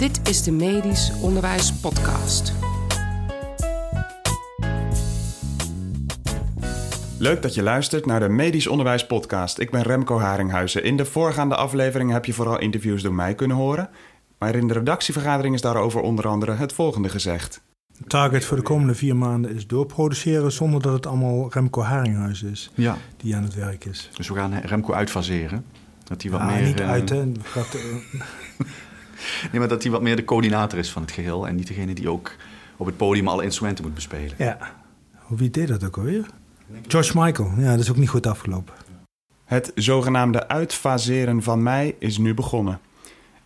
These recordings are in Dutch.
Dit is de Medisch Onderwijs Podcast. Leuk dat je luistert naar de Medisch Onderwijs Podcast. Ik ben Remco Haringhuizen. In de voorgaande aflevering heb je vooral interviews door mij kunnen horen. Maar in de redactievergadering is daarover onder andere het volgende gezegd. De target voor de komende vier maanden is doorproduceren zonder dat het allemaal Remco Haringhuizen is Ja, die aan het werk is. dus we gaan Remco uitfaseren. Dat hij wat Ja, meer. niet eh, uit, hè. Eh, Nee, maar dat hij wat meer de coördinator is van het geheel. En niet degene die ook op het podium alle instrumenten moet bespelen. ja. Wie deed dat ook alweer? George Michael. Ja, dat is ook niet goed afgelopen. Het zogenaamde uitfaseren van mij is nu begonnen.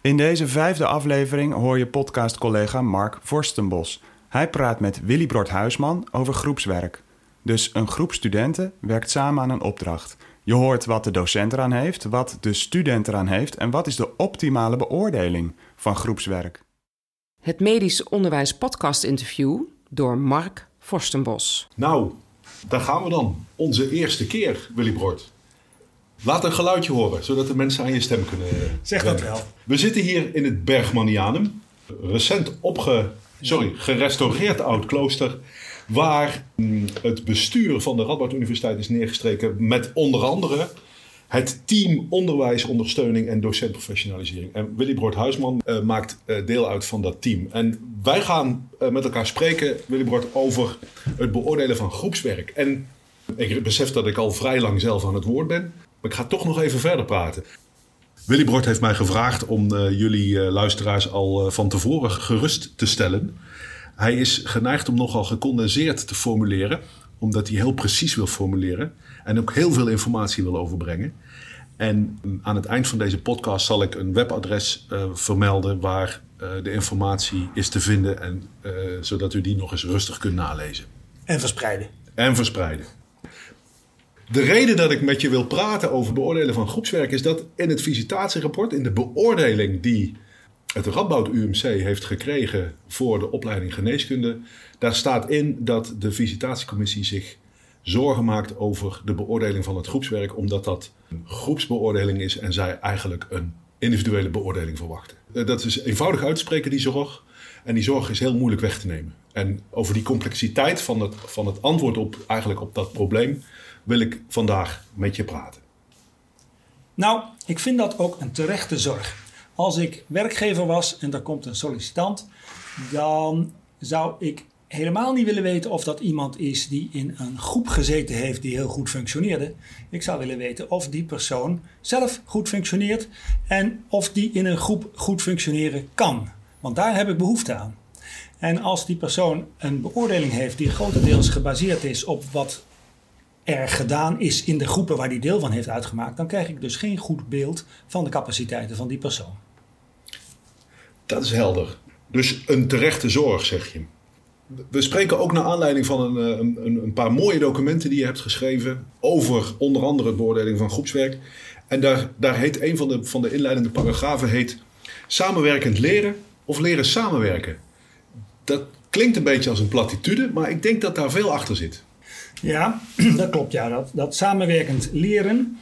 In deze vijfde aflevering hoor je podcastcollega Mark Vorstenbos. Hij praat met Willy Brod Huisman over groepswerk. Dus een groep studenten werkt samen aan een opdracht. Je hoort wat de docent eraan heeft, wat de student eraan heeft en wat is de optimale beoordeling van groepswerk. Het Medisch Onderwijs Podcast interview door Mark Forstenbos. Nou, daar gaan we dan. Onze eerste keer, Willy Brod. Laat een geluidje horen, zodat de mensen aan je stem kunnen. Zeg dat wel. We zitten hier in het Bergmanianum. Recent opge... Sorry, gerestaureerd oud klooster. Waar mm, het bestuur van de Radboud Universiteit is neergestreken met onder andere het team onderwijsondersteuning en docentprofessionalisering. En Willy Brood Huisman eh, maakt eh, deel uit van dat team. En wij gaan eh, met elkaar spreken, Willy Brood, over het beoordelen van groepswerk. En ik besef dat ik al vrij lang zelf aan het woord ben, maar ik ga toch nog even verder praten. Willy Brod heeft mij gevraagd om jullie luisteraars al van tevoren gerust te stellen. Hij is geneigd om nogal gecondenseerd te formuleren, omdat hij heel precies wil formuleren en ook heel veel informatie wil overbrengen. En mm, aan het eind van deze podcast zal ik een webadres eh, vermelden waar eh, de informatie is te vinden, en, eh, zodat u die nog eens rustig kunt nalezen En verspreiden. en verspreiden. De reden dat ik met je wil praten over beoordelen van groepswerk is dat in het visitatierapport, in de beoordeling die het Radboud UMC heeft gekregen voor de opleiding geneeskunde, daar staat in dat de visitatiecommissie zich zorgen maakt over de beoordeling van het groepswerk, omdat dat groepsbeoordeling is en zij eigenlijk een individuele beoordeling verwachten. Eh, Dat is eenvoudig uit te spreken, die zorg. En die zorg is heel moeilijk weg te nemen. En over die complexiteit van het, van het antwoord op, eigenlijk op dat probleem wil ik vandaag met je praten. Nou, ik vind dat ook een terechte zorg. Als ik werkgever was en er komt een sollicitant, dan zou ik helemaal niet willen weten of dat iemand is die in een groep gezeten heeft die heel goed functioneerde. Ik zou willen weten of die persoon zelf goed functioneert en of die in een groep goed functioneren kan. Want daar heb ik behoefte aan. En als die persoon een beoordeling heeft die grotendeels gebaseerd is op wat er gedaan is in de groepen waar die deel van heeft uitgemaakt, dan krijg ik dus geen goed beeld van de capaciteiten van die persoon. Dat is helder. Dus een terechte zorg, zeg je. We spreken ook naar aanleiding van een, eh, een, een- een paar mooie documenten die je hebt geschreven over onder andere het beoordeling van groepswerk. En daar, daar heet een van de, van de inleidende paragrafen heet samenwerkend leren of leren samenwerken. Dat klinkt een beetje als een platitude, maar ik denk dat daar veel achter zit. Ja, dat klopt. Ja. Dat, dat samenwerkend leren,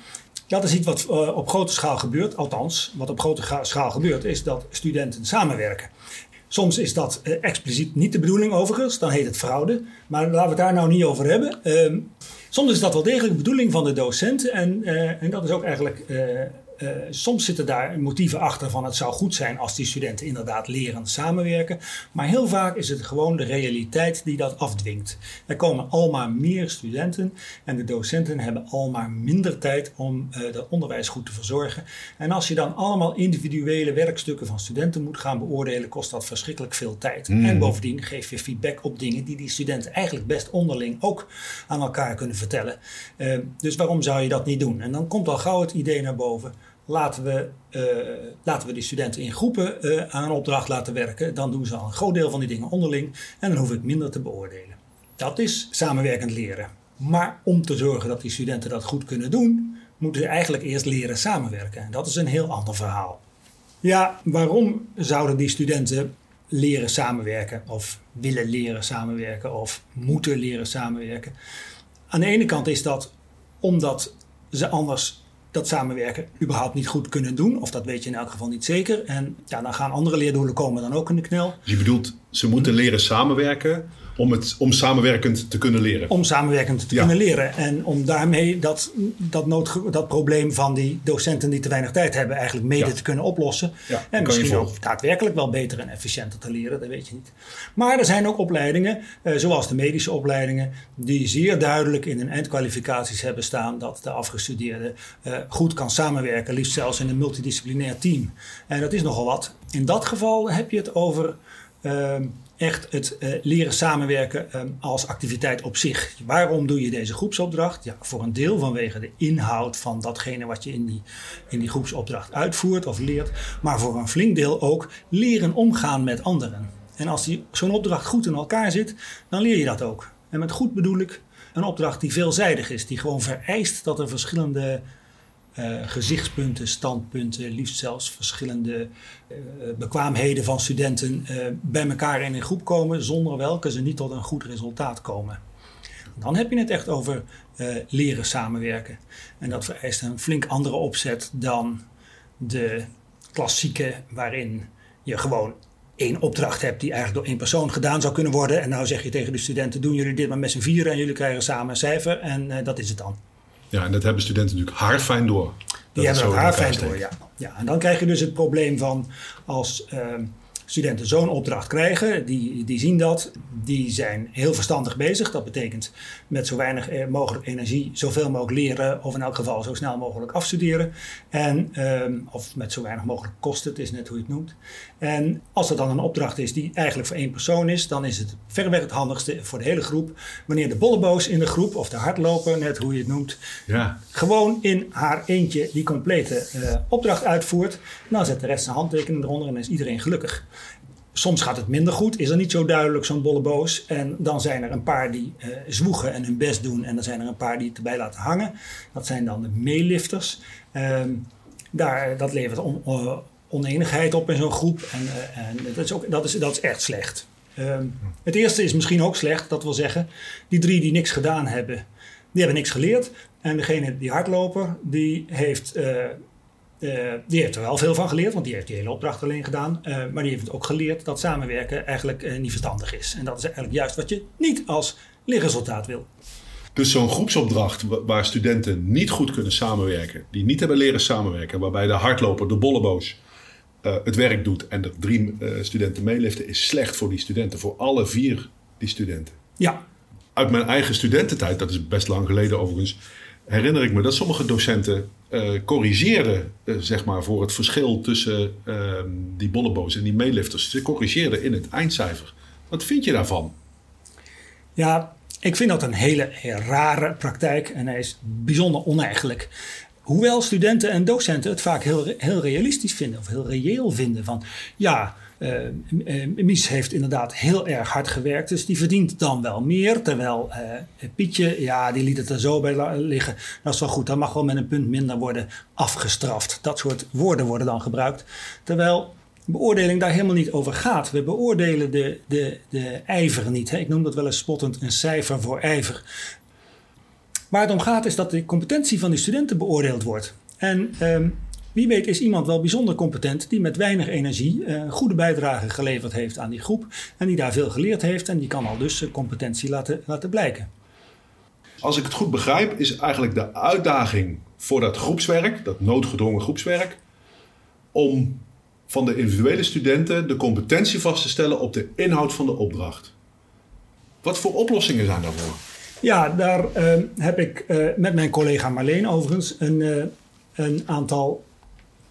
dat is iets wat eh, op grote schaal gebeurt. Althans, wat op grote schaal gebeurt, is dat studenten samenwerken. Soms is dat eh, expliciet niet de bedoeling overigens, dan heet het fraude. Maar laten we het daar nou niet over hebben. Ehm, soms is dat wel degelijk de bedoeling van de docent. En, eh, en dat is ook eigenlijk. Eh, soms zitten daar motieven achter van het zou goed zijn als die studenten inderdaad leren samenwerken. Maar heel vaak is het gewoon de realiteit die dat afdwingt. Er komen al maar meer studenten en de docenten hebben al maar minder tijd om eh dat onderwijs goed te verzorgen. En als je dan allemaal individuele werkstukken van studenten moet gaan beoordelen, kost dat verschrikkelijk veel tijd. En bovendien geef je feedback op dingen die die studenten eigenlijk best onderling ook aan elkaar kunnen vertellen. Eh, dus waarom zou je dat niet doen? En dan komt al gauw het idee naar boven. Laten we, eh, laten we die studenten in groepen eh, aan een opdracht laten werken. Dan doen ze al een groot deel van die dingen onderling. En dan hoef ik minder te beoordelen. Dat is samenwerkend leren. Maar om te zorgen dat die studenten dat goed kunnen doen, moeten ze eigenlijk eerst leren samenwerken. En dat is een heel ander verhaal. Ja, waarom zouden die studenten leren samenwerken of willen leren samenwerken of moeten leren samenwerken? Aan de ene kant is dat omdat ze anders dat samenwerken überhaupt niet goed kunnen doen. Of dat weet je in elk geval niet zeker. En ja, dan gaan andere leerdoelen komen dan ook in de knel. Je bedoelt, ze moeten leren samenwerken om, het, om samenwerkend te kunnen leren. Om samenwerkend te Ja. kunnen leren. En om daarmee dat, dat, noodge- dat probleem van die docenten die te weinig tijd hebben, eigenlijk mede Ja. te kunnen oplossen. Ja, en misschien ook daadwerkelijk wel beter en efficiënter te leren, dat weet je niet. Maar er zijn ook opleidingen, eh, zoals de medische opleidingen, die zeer duidelijk in hun eindkwalificaties hebben staan dat de afgestudeerde eh, goed kan samenwerken, liefst zelfs in een multidisciplinair team. En dat is nogal wat. In dat geval heb je het over ehm, echt het eh, leren samenwerken ehm, als activiteit op zich. Waarom doe je deze groepsopdracht? Ja, voor een deel vanwege de inhoud van datgene wat je in die, in die groepsopdracht uitvoert of leert. Maar voor een flink deel ook leren omgaan met anderen. En als zo'n opdracht goed in elkaar zit, dan leer je dat ook. En met goed bedoel ik een opdracht die veelzijdig is. Die gewoon vereist dat er verschillende eh, gezichtspunten, standpunten, liefst zelfs verschillende eh, bekwaamheden van studenten eh, bij elkaar in een groep komen, zonder welke ze niet tot een goed resultaat komen. Dan heb je het echt over leren samenwerken. En dat vereist een flink andere opzet dan de klassieke, waarin je gewoon één opdracht hebt die eigenlijk door één persoon gedaan zou kunnen worden. En nou zeg je tegen de studenten: doen jullie dit maar met z'n vieren en jullie krijgen samen een cijfer. En dat is het dan. Ja, en dat hebben studenten natuurlijk haarfijn door. Die hebben het in haar elkaar fijn door, ja. ja. En dan krijg je dus het probleem van als ehm, studenten zo'n opdracht krijgen, die, die zien dat, die zijn heel verstandig bezig. Dat betekent met zo weinig eh, mogelijk energie zoveel mogelijk leren, of in elk geval zo snel mogelijk afstuderen. En, ehm, of met zo weinig mogelijk kosten, het is net hoe je het noemt. En als er dan een opdracht is die eigenlijk voor één persoon is, dan is het verreweg het handigste voor de hele groep. Wanneer de bolleboos in de groep, of de hardloper, net hoe je het noemt, Ja, gewoon in haar eentje die complete eh, opdracht uitvoert. Dan zet de rest zijn handtekening eronder en dan is iedereen gelukkig. Soms gaat het minder goed, is er niet zo duidelijk zo'n bolleboos. En dan zijn er een paar die eh, zwoegen en hun best doen. En dan zijn er een paar die het erbij laten hangen. Dat zijn dan de meelifters. Ehm, daar, dat levert on- eh, oneenigheid op in zo'n groep. En, eh, en dat, is ook, dat, is, dat is echt slecht. Ehm, het eerste is misschien ook slecht, dat wil zeggen, die drie die niks gedaan hebben, die hebben niks geleerd. En degene die hardloper, die heeft, eh, die heeft er wel veel van geleerd, want die heeft die hele opdracht alleen gedaan. Eh, maar die heeft ook geleerd dat samenwerken eigenlijk eh, niet verstandig is. En dat is eigenlijk juist wat je niet als leerresultaat wil. dus zo'n groepsopdracht wa- waar studenten niet goed kunnen samenwerken, die niet hebben leren samenwerken, waarbij de hardloper, de bolleboos, het werk doet en er drie studenten meeliften, is slecht voor die studenten, voor alle vier die studenten. Ja, Uit mijn eigen studententijd, dat is best lang geleden overigens, herinner ik me dat sommige docenten eh, corrigeerden, eh, zeg maar, voor het verschil tussen ehm, die bolleboos en die meelifters. Ze corrigeerden in het eindcijfer. Wat vind je daarvan? Ja, ik vind dat een hele, rare praktijk en hij is bijzonder oneigenlijk. Hoewel studenten en docenten het vaak heel, heel realistisch vinden of heel reëel vinden. Van ja, Mies heeft inderdaad heel erg hard gewerkt, dus die verdient dan wel meer. Terwijl eh, Pietje, ja, die liet het er zo bij liggen. Dat is wel goed, dat mag wel met een punt minder worden afgestraft. Dat soort woorden worden dan gebruikt. Terwijl beoordeling daar helemaal niet over gaat. We beoordelen de, de, de ijver niet. Hè. Ik noem dat wel eens spottend een cijfer voor ijver. Waar het om gaat is dat de competentie van die studenten beoordeeld wordt. En ehm, wie weet is iemand wel bijzonder competent die met weinig energie eh, een goede bijdrage geleverd heeft aan die groep. En die daar veel geleerd heeft en die kan al dus zijn competentie laten, laten blijken. Als ik het goed begrijp, is eigenlijk de uitdaging voor dat groepswerk, dat noodgedwongen groepswerk, om van de individuele studenten de competentie vast te stellen op de inhoud van de opdracht. Wat voor oplossingen zijn daarvoor? Ja, daar eh, heb ik eh, met mijn collega Marleen overigens een, eh, een aantal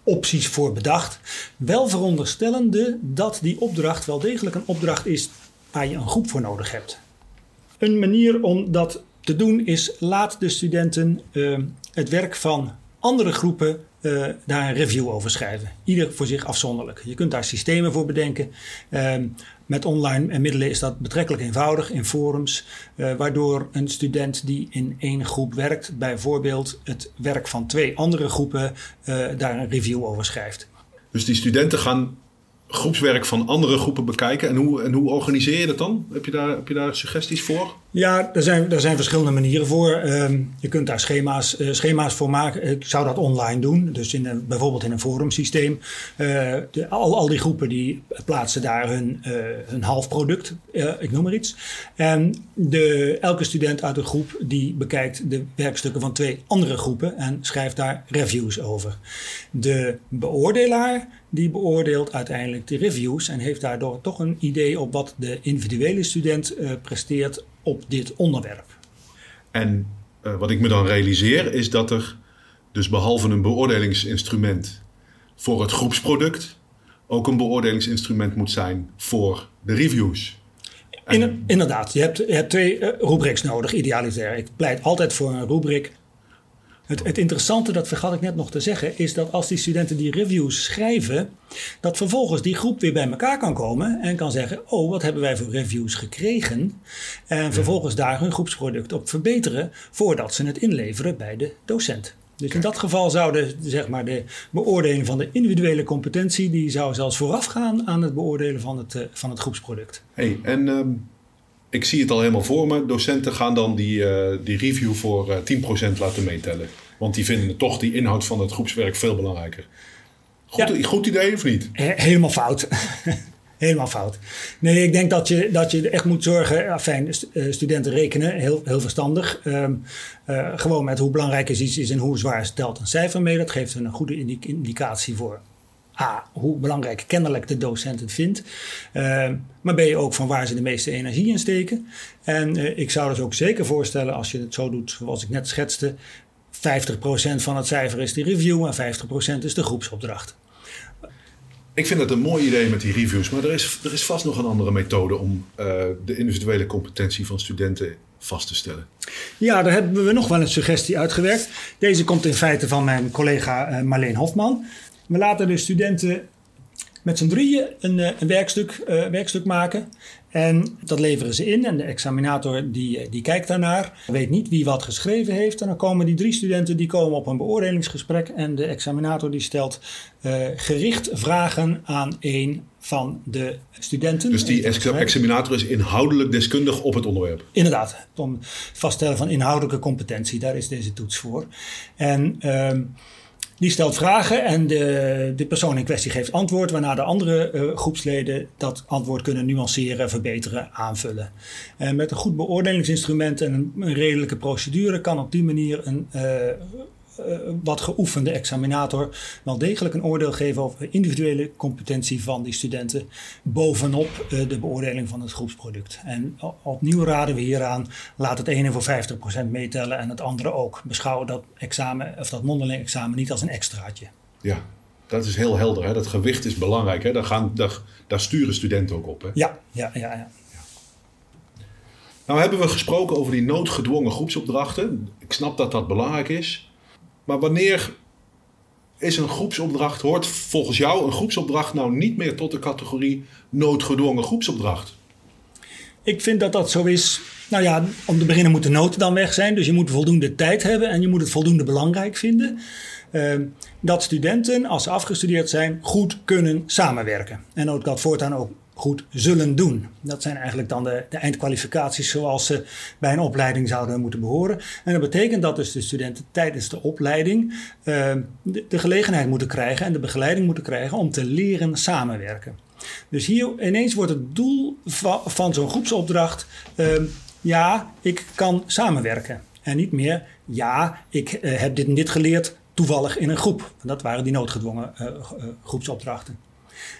opties voor bedacht. Wel veronderstellende dat die opdracht wel degelijk een opdracht is waar je een groep voor nodig hebt. Een manier om dat te doen is laat de studenten eh, het werk van andere groepen eh, daar een review over schrijven. Ieder voor zich afzonderlijk. Je kunt daar systemen voor bedenken. Ehm, met online middelen is dat betrekkelijk eenvoudig in forums, eh, waardoor een student die in één groep werkt, bijvoorbeeld het werk van twee andere groepen, eh, daar een review over schrijft. Dus die studenten gaan groepswerk van andere groepen bekijken. En hoe, en hoe organiseer je dat dan? Heb je daar, heb je daar suggesties voor? Ja, er zijn, er zijn verschillende manieren voor. Ehm, je kunt daar schema's, uh, schema's voor maken. Ik zou dat online doen. Dus in een, bijvoorbeeld in een forumsysteem. De, al, al die groepen die plaatsen daar hun, uh, hun halfproduct. ik noem maar iets. En de, elke student uit de groep die bekijkt de werkstukken van twee andere groepen. En schrijft daar reviews over. De beoordelaar die beoordeelt uiteindelijk de reviews. En heeft daardoor toch een idee op wat de individuele student presteert op dit onderwerp. En uh, wat ik me dan realiseer is dat er dus behalve een beoordelingsinstrument voor het groepsproduct ook een beoordelingsinstrument moet zijn voor de reviews. In, inderdaad, je hebt, je hebt twee uh, rubrics nodig, idealiter. Ik pleit altijd voor een rubric het, het, interessante, dat vergat ik net nog te zeggen, is dat als die studenten die reviews schrijven, dat vervolgens die groep weer bij elkaar kan komen en kan zeggen: Oh, wat hebben wij voor reviews gekregen? En vervolgens daar hun groepsproduct op verbeteren voordat ze het inleveren bij de docent. Dus in dat geval zou de, zeg maar, de beoordeling van de individuele competentie, die zou zelfs voorafgaan aan het beoordelen van het, uh, van het groepsproduct. Hey, en um, ik zie het al helemaal voor me. Docenten gaan dan die, uh, die review voor uh, 10% laten meetellen. Want die vinden toch die inhoud van het groepswerk veel belangrijker. Goed, ja. goed idee of niet? He helemaal fout. helemaal fout. Nee, ik denk dat je, dat je echt moet zorgen. Fijn, studenten rekenen, heel, heel verstandig. Um, uh, gewoon met hoe belangrijk is iets is en hoe zwaar stelt een cijfer mee. Dat geeft een goede indicatie voor A, hoe belangrijk kennelijk de docent het vindt. Uh, maar ben je ook van waar ze de meeste energie in steken. En uh, ik zou dus ook zeker voorstellen, als je het zo doet zoals ik net schetste, 50% van het cijfer is de review en 50% is de groepsopdracht. Ik vind het een mooi idee met die reviews, maar er is, er is vast nog een andere methode om uh, de individuele competentie van studenten vast te stellen. Ja, daar hebben we nog wel een suggestie uitgewerkt. Deze komt in feite van mijn collega uh, Marleen Hofman. We laten de studenten met z'n drieën een, een werkstuk, uh, werkstuk maken. En dat leveren ze in en de examinator die, die kijkt daarnaar, weet niet wie wat geschreven heeft. En dan komen die drie studenten die komen op een beoordelingsgesprek en de examinator die stelt uh, gericht vragen aan één van de studenten. Dus die examinator is inhoudelijk deskundig op het onderwerp? Inderdaad, om vaststellen van inhoudelijke competentie, daar is deze toets voor. En... Uh, die stelt vragen en de, de persoon in kwestie geeft antwoord, waarna de andere uh, groepsleden dat antwoord kunnen nuanceren, verbeteren, aanvullen. En met een goed beoordelingsinstrument en een, een redelijke procedure kan op die manier een uh, uh, wat geoefende examinator wel degelijk een oordeel geven over de individuele competentie van die studenten bovenop uh, de beoordeling van het groepsproduct. En opnieuw raden we hieraan, laat het ene voor 50% meetellen en het andere ook. Beschouw dat examen of dat mondeling examen niet als een extraatje. Ja, dat is heel helder. Hè? Dat gewicht is belangrijk. Hè? Daar, gaan, daar, daar sturen studenten ook op. Hè? Ja, ja, ja, ja. Nou hebben we gesproken over die noodgedwongen groepsopdrachten. Ik snap dat dat belangrijk is. Maar wanneer is een groepsopdracht, hoort volgens jou een groepsopdracht nou niet meer tot de categorie noodgedwongen groepsopdracht? Ik vind dat dat zo is. Nou ja, om te beginnen moet de noten dan weg zijn. Dus je moet voldoende tijd hebben en je moet het voldoende belangrijk vinden. Uh, dat studenten, als ze afgestudeerd zijn, goed kunnen samenwerken. En ook dat voortaan ook goed zullen doen. Dat zijn eigenlijk dan de, de, eindkwalificaties zoals ze bij een opleiding zouden moeten behoren. En dat betekent dat dus de studenten tijdens de opleiding uh, de, gelegenheid moeten krijgen en de begeleiding moeten krijgen om te leren samenwerken. Dus hier ineens wordt het doel van, zo'n groepsopdracht, uh, ja, ik kan samenwerken. En niet meer, ja, ik uh, heb dit en dit geleerd toevallig in een groep. Dat waren die noodgedwongen uh, groepsopdrachten.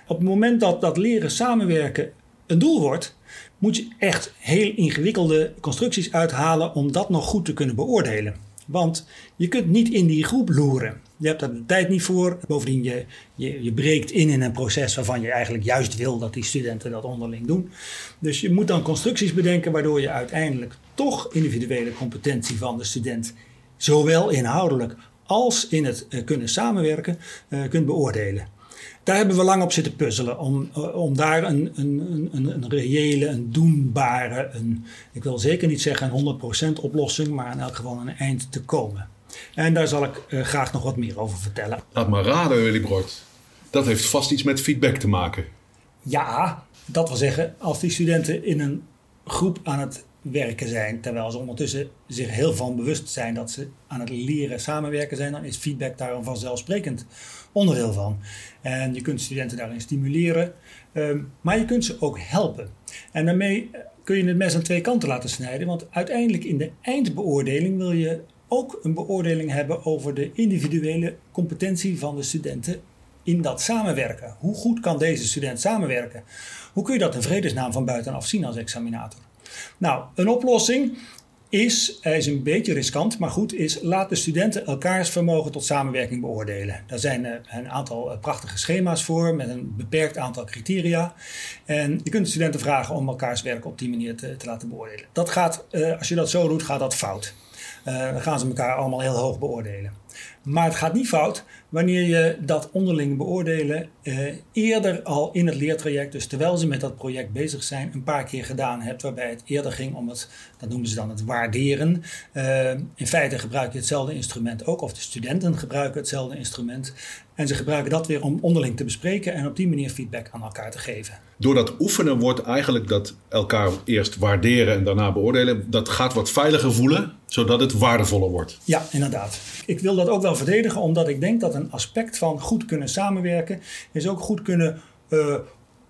Op het moment dat dat leren samenwerken een doel wordt, moet je echt heel ingewikkelde constructies uithalen om dat nog goed te kunnen beoordelen. Want je kunt niet in die groep loeren. Je hebt daar de tijd niet voor. Bovendien, je, je, je breekt in in een proces waarvan je eigenlijk juist wil dat die studenten dat onderling doen. Dus je moet dan constructies bedenken waardoor je uiteindelijk toch individuele competentie van de student, zowel inhoudelijk als in het uh, kunnen samenwerken, uh, kunt beoordelen. Daar hebben we lang op zitten puzzelen om, eh, om daar een, een, een, een reële, een doenbare, een, ik wil zeker niet zeggen een 100% oplossing, maar in elk geval een eind te komen. En daar zal ik uh, graag nog wat meer over vertellen. Laat maar raden, Willy Brood. Dat heeft vast iets met feedback te maken. Ja, dat wil zeggen, als die studenten in een groep aan het samenwerken zijn, terwijl ze ondertussen zich heel van bewust zijn dat ze aan het leren samenwerken zijn, dan is feedback daar een vanzelfsprekend onderdeel van. En je kunt studenten daarin stimuleren, ehm, maar je kunt ze ook helpen. En daarmee kun je het mes aan twee kanten laten snijden, want uiteindelijk in de eindbeoordeling wil je ook een beoordeling hebben over de individuele competentie van de studenten in dat samenwerken. Hoe goed kan deze student samenwerken? Hoe kun je dat in vredesnaam van buitenaf zien als examinator? Nou, een oplossing is, hij is een beetje riskant, maar goed, is laat de studenten elkaars vermogen tot samenwerking beoordelen. Daar zijn eh, een aantal eh, prachtige schema's voor met een beperkt aantal criteria. En je kunt de studenten vragen om elkaars werk op die manier te, te laten beoordelen. Dat gaat, eh, als je dat zo doet, gaat dat fout. dan gaan ze elkaar allemaal heel hoog beoordelen. Maar het gaat niet fout wanneer je dat onderling beoordelen eh, eerder al in het leertraject, dus terwijl ze met dat project bezig zijn, een paar keer gedaan hebt. Waarbij het eerder ging om het, dat noemen ze dan het waarderen. Uh, in feite gebruik je hetzelfde instrument ook, of de studenten gebruiken hetzelfde instrument. En ze gebruiken dat weer om onderling te bespreken en op die manier feedback aan elkaar te geven. Door dat oefenen wordt eigenlijk dat elkaar eerst waarderen en daarna beoordelen, dat gaat wat veiliger voelen, zodat het waardevoller wordt. Ja, inderdaad. Ik wil dat ook wel verdedigen, omdat ik denk dat een aspect van goed kunnen samenwerken is ook goed kunnen uh,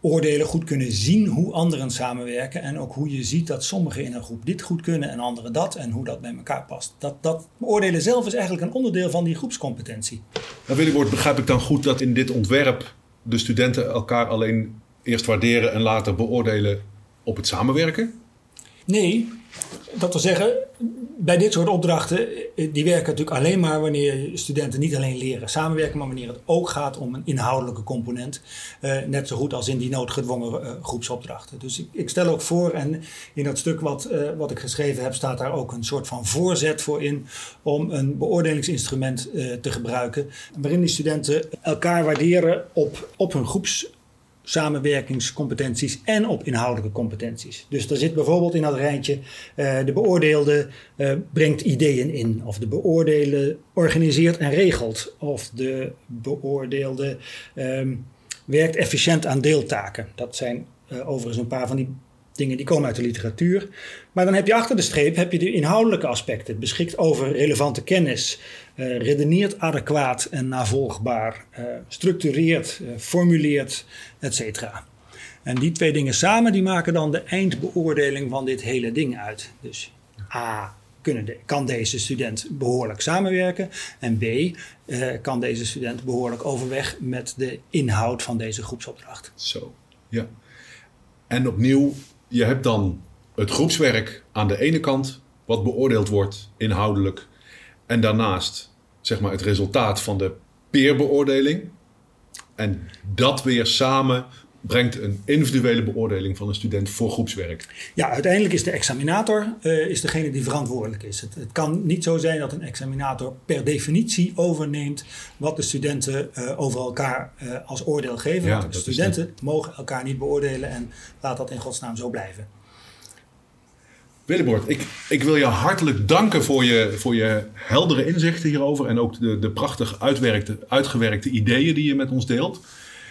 oordelen, goed kunnen zien hoe anderen samenwerken. En ook hoe je ziet dat sommigen in een groep dit goed kunnen en anderen dat. En hoe dat bij elkaar past. Dat, dat oordelen zelf is eigenlijk een onderdeel van die groepscompetentie. Nou, begrijp ik dan goed dat in dit ontwerp de studenten elkaar alleen eerst waarderen en later beoordelen op het samenwerken? Nee, dat wil zeggen, bij dit soort opdrachten, eh, die werken natuurlijk alleen maar wanneer studenten niet alleen leren samenwerken, maar wanneer het ook gaat om een inhoudelijke component. Uh, net zo goed als in die noodgedwongen uh, groepsopdrachten. Dus ik, ik, stel ook voor, en in dat stuk wat, wat ik geschreven heb, staat daar ook een soort van voorzet voor in om een beoordelingsinstrument te gebruiken. Waarin die studenten elkaar waarderen op, op hun groeps samenwerkingscompetenties en op inhoudelijke competenties. Dus er zit bijvoorbeeld in dat rijtje uh, de beoordeelde uh, brengt ideeën in, of de beoordeelde organiseert en regelt, of de beoordeelde um, werkt efficiënt aan deeltaken. Dat zijn uh, overigens een paar van die dingen die komen uit de literatuur. Maar dan heb je achter de streep heb je de inhoudelijke aspecten. Beschikt over relevante kennis, uh, redeneert adequaat en navolgbaar, uh, structureert, uh, formuleert, etc. En die twee dingen samen die maken dan de eindbeoordeling van dit hele ding uit. Dus A, kan deze student behoorlijk samenwerken? En B, kan deze student behoorlijk overweg met de inhoud van deze groepsopdracht? Zo, ja. En opnieuw, je hebt dan het groepswerk aan de ene kant, wat beoordeeld wordt inhoudelijk. En daarnaast zeg maar, het resultaat van de peerbeoordeling. En dat weer samen brengt een individuele beoordeling van een student voor groepswerk. Ja, uiteindelijk is de examinator uh, is degene die verantwoordelijk is. Het, het, kan niet zo zijn dat een examinator per definitie overneemt wat de studenten uh, over elkaar uh, als oordeel geven. Ja, Want de studenten mogen elkaar niet beoordelen en laat dat in godsnaam zo blijven. Willebord, ik, ik wil je hartelijk danken voor je, voor je heldere inzichten hierover en ook de, de prachtig uitgewerkte ideeën die je met ons deelt.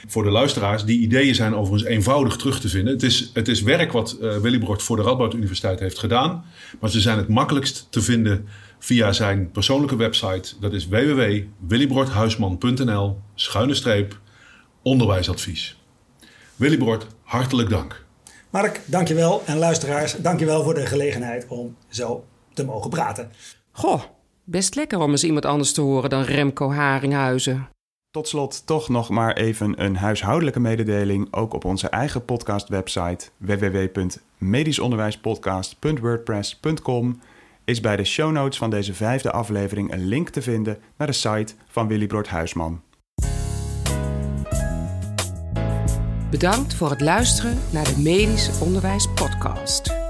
Voor de luisteraars, die ideeën zijn overigens eenvoudig terug te vinden. Het is, het is werk wat uh, voor de Radboud Universiteit heeft gedaan, maar ze zijn het makkelijkst te vinden via zijn persoonlijke website. Dat is www.willybordhuisman.nl schuine streep onderwijsadvies. Willybord, hartelijk dank. Mark, dankjewel. En luisteraars, dankjewel voor de gelegenheid om zo te mogen praten. Goh, best lekker om eens iemand anders te horen dan Remco Haringhuizen. Tot slot toch nog maar even een huishoudelijke mededeling. Ook op onze eigen podcast-website www.medischonderwijspodcast.wordpress.com is bij de show notes van deze vijfde aflevering een link te vinden naar de site van Willy Broert Huisman. Bedankt voor het luisteren naar de Medisch Onderwijs Podcast.